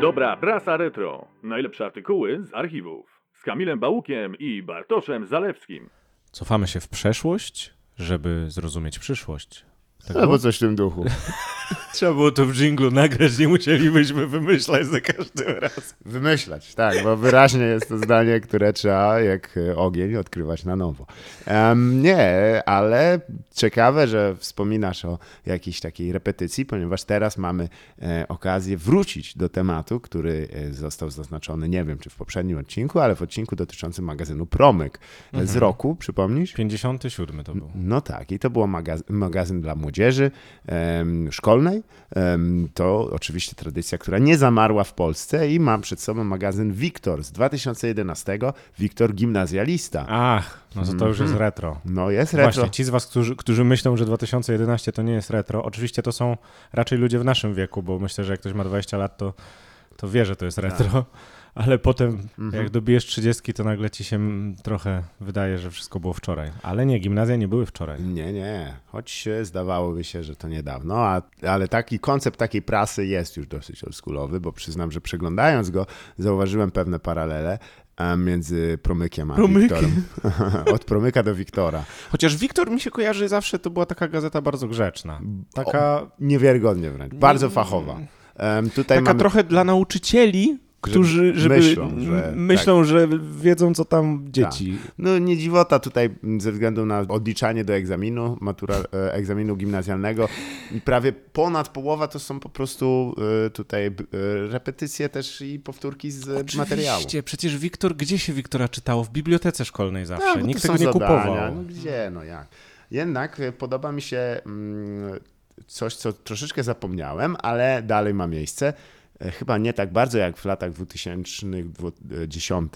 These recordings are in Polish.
Dobra prasa retro. Najlepsze artykuły z archiwów. Z Kamilem Bałukiem i Bartoszem Zalewskim. Cofamy się w przeszłość, żeby zrozumieć przyszłość. Tak Albo było? coś w tym duchu. Trzeba było to w dżinglu nagrać, nie musielibyśmy wymyślać za każdym razem. Wymyślać, tak, bo wyraźnie jest to zdanie, które trzeba jak e, ogień odkrywać na nowo. Em, nie, ale ciekawe, że wspominasz o jakiejś takiej repetycji, ponieważ teraz mamy e, okazję wrócić do tematu, który e, został zaznaczony, nie wiem czy w poprzednim odcinku, ale w odcinku dotyczącym magazynu Promyk e, z roku, przypomnisz? 57 to był. No tak, i to był magazyn, magazyn dla młodzieży szkolnej. To oczywiście tradycja, która nie zamarła w Polsce i mam przed sobą magazyn Wiktor z 2011. Wiktor gimnazjalista. Ach, no to, to już jest retro. No jest retro. Właśnie, ci z was, którzy, którzy myślą, że 2011 to nie jest retro, oczywiście to są raczej ludzie w naszym wieku, bo myślę, że jak ktoś ma 20 lat, to, to wie, że to jest retro. Ale potem, jak dobijesz 30, to nagle ci się mm, trochę wydaje, że wszystko było wczoraj. Ale nie, gimnazja nie były wczoraj. Nie, nie, choć zdawałoby się, że to niedawno, a, ale taki koncept takiej prasy jest już dosyć oldschoolowy, bo przyznam, że przeglądając go zauważyłem pewne paralele e, między Promykiem a Promykiem. Wiktorem. Od Promyka do Wiktora. Chociaż Wiktor mi się kojarzy zawsze, to była taka gazeta bardzo grzeczna. Taka, Niewiarygodnie wręcz, bardzo fachowa. Taka mamy... trochę dla nauczycieli, którzy żeby, myślą, że- tak. myślą, że wiedzą, co tam dzieci. No nie dziwota tutaj ze względu na odliczanie do egzaminu, matura, e, egzaminu gimnazjalnego. I prawie ponad połowa to są po prostu e, tutaj e, repetycje też i powtórki z materiału. Oczywiście, przecież Wiktor, gdzie się Wiktora czytało? W bibliotece szkolnej zawsze. Tak, bo to Nikt tego nie zadania. kupował. No gdzie, no jak. Jednak podoba mi się mm, coś, co troszeczkę zapomniałem, ale dalej ma miejsce. E, Chyba nie tak bardzo jak w latach 2010,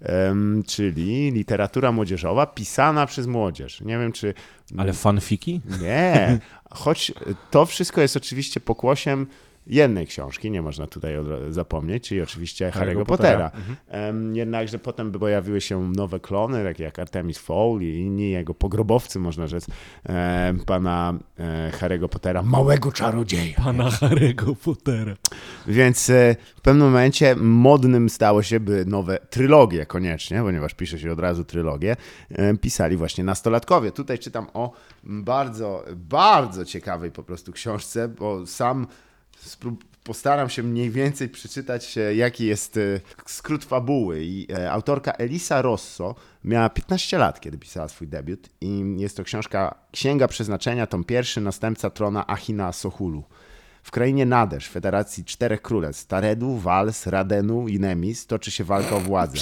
em, czyli literatura młodzieżowa pisana przez młodzież. Nie wiem, czy Ale fanfiki? nie, choć to wszystko jest oczywiście pokłosiem jednej książki, nie można tutaj zapomnieć, czyli oczywiście Harry'ego Pottera. Em, Jednakże potem pojawiły się nowe klony, takie jak Artemis Fowl i inni jego pogrobowcy, można rzec, pana e, Harry'ego Pottera, małego czarodzieja. Pana Harry'ego Pottera. Więc e, w pewnym momencie modnym stało się, by nowe trylogie koniecznie, ponieważ pisze się od razu trylogię, pisali właśnie nastolatkowie. Tutaj czytam o bardzo, bardzo ciekawej po prostu książce, bo sam postaram się mniej więcej przeczytać, e, jaki jest e, skrót fabuły. I e, autorka Elisa Rosso miała 15 lat, kiedy pisała swój debiut i jest to książka Księga Przeznaczenia, tom pierwszy, następca trona Achina Sohulu. W krainie Nadesz, Federacji Czterech Królestw, Taredu, Wals, Radenu i Nemis, toczy się walka o władzę.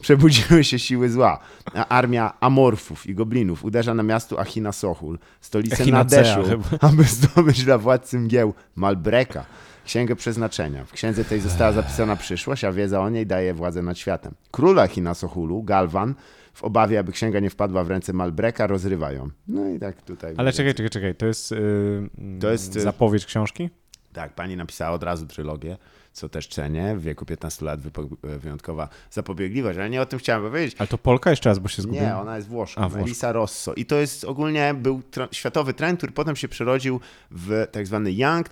Przebudziły się siły zła, a armia Amorfów i Goblinów uderza na miasto Achina Sohul, stolicę Echinacea Nadeszu, aby zdobyć dla władcy mgieł Malbreka. Księgę Przeznaczenia. W księdze tej została zapisana przyszłość, a wiedza o niej daje władzę nad światem. Król Achina Sohulu, Galvan, w obawie, aby księga nie wpadła w ręce Malbreka, rozrywa ją. No i tak tutaj... Ale czekaj, czekaj, czekaj. To jest, yy, To jest, y- zapowiedź książki? Tak, pani napisała od razu trylogię, co też cenię. W wieku 15 lat wyjątkowa zapobiegliwość, ale nie o tym chciałem powiedzieć. Ale to Polka jeszcze raz, bo się zgubiłem. Nie, ona jest Włoszką. Elisa Rosso. I to jest ogólnie był światowy trend, który potem się przerodził w tak zwany Young,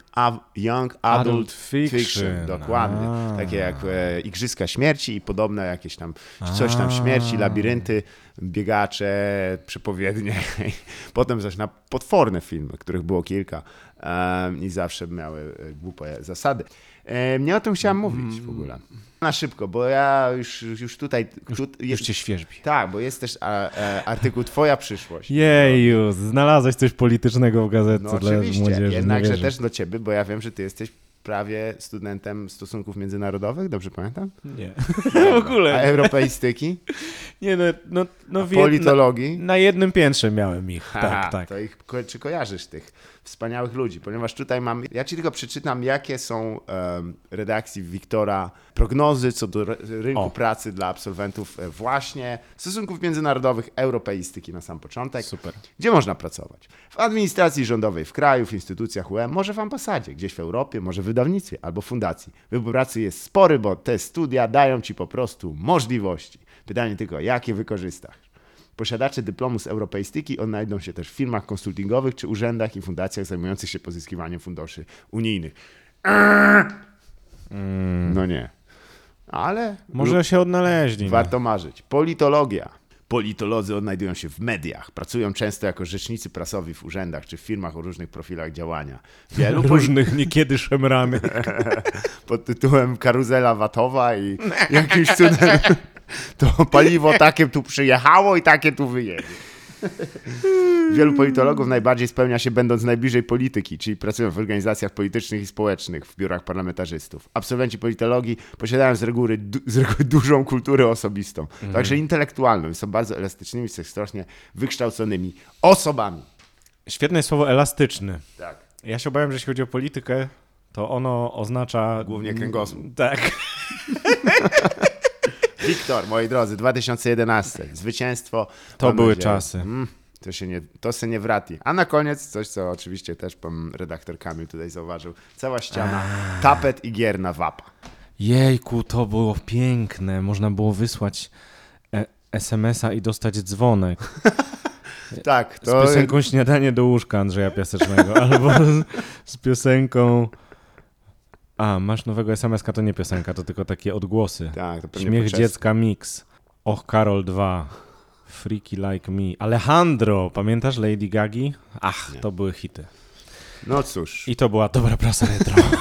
young Adult, Adult fiction. Dokładnie. A. Takie jak e, Igrzyska Śmierci i podobne jakieś tam, coś tam śmierci, labirynty, biegacze, przepowiednie. potem zaś na potworne filmy, których było kilka em, i zawsze miały e, głupie zasady. E, Nie o tym chciałem mówić w ogóle. Na szybko, bo ja już, już tutaj... tu, Już cię świeżbi. tak, bo jest też a, e, artykuł Twoja przyszłość. Jeju, znalazłeś coś politycznego w gazetce No dla oczywiście, młodzieży. jednakże też do Ciebie, bo ja wiem, że Ty jesteś prawie studentem stosunków międzynarodowych, dobrze pamiętam? Nie. w A ogóle. europeistyki, Nie, no, no, no a politologii. Na, na jednym piętrze miałem ich. Haha, tak, tak. To ich, ko- czy kojarzysz tych wspaniałych ludzi? Ponieważ tutaj mam, ja Ci tylko przeczytam, jakie są em, redakcji Wiktora prognozy co do ry- rynku O. pracy dla absolwentów e, właśnie stosunków międzynarodowych, europeistyki na sam początek. Super. Gdzie można pracować? W administracji rządowej w kraju, w instytucjach UE, może w ambasadzie, gdzieś w Europie, może w wydawnictwie albo fundacji. Wybór pracy jest spory, bo te studia dają ci po prostu możliwości. Pytanie tylko, jakie wykorzystasz? Posiadacze dyplomu z europeistyki odnajdą się też w firmach konsultingowych czy urzędach i fundacjach zajmujących się pozyskiwaniem funduszy unijnych. No nie. Ale Może się odnaleźli. no. warto marzyć. Politologia. Politolodzy odnajdują się w mediach. Pracują często jako rzecznicy prasowi w urzędach czy w firmach o różnych profilach działania. Wielu Różnych niekiedy szemrany. pod tytułem karuzela watowa i jakimś cudem to paliwo takie tu przyjechało i takie tu wyjedzie. Wielu politologów najbardziej spełnia się będąc najbliżej polityki, czyli pracują w organizacjach politycznych i społecznych, w biurach parlamentarzystów. Absolwenci politologii posiadają z reguły, du- z reguły dużą kulturę osobistą, także intelektualną są bardzo elastycznymi, sekstocznie wykształconymi osobami. Świetne słowo elastyczny. Tak. Ja się obawiam, że jeśli chodzi o politykę, to ono oznacza... Głównie kręgosłup. Tak. Wiktor, moi drodzy, 2011. Zwycięstwo. To Mam były nadzieję. czasy. Mm, to się nie, to się nie wrati. A na koniec coś, co oczywiście też pan redaktor Kamil tutaj zauważył. Cała ściana, tapet i gier na wapa. Jejku, to było piękne. Można było wysłać e- SMS-a i dostać dzwonek. Tak, Z to piosenką Śniadanie do łóżka Andrzeja Piasecznego. albo z, z piosenką... A, masz nowego SMS-ka, to nie piosenka, to tylko takie odgłosy. Tak, to pewnie Śmiech dziecka mix. Och, Karol 2. Freaky like me. Alejandro, pamiętasz Lady Gagi? Ach, to były hity. No cóż, I to była dobra prasa retro.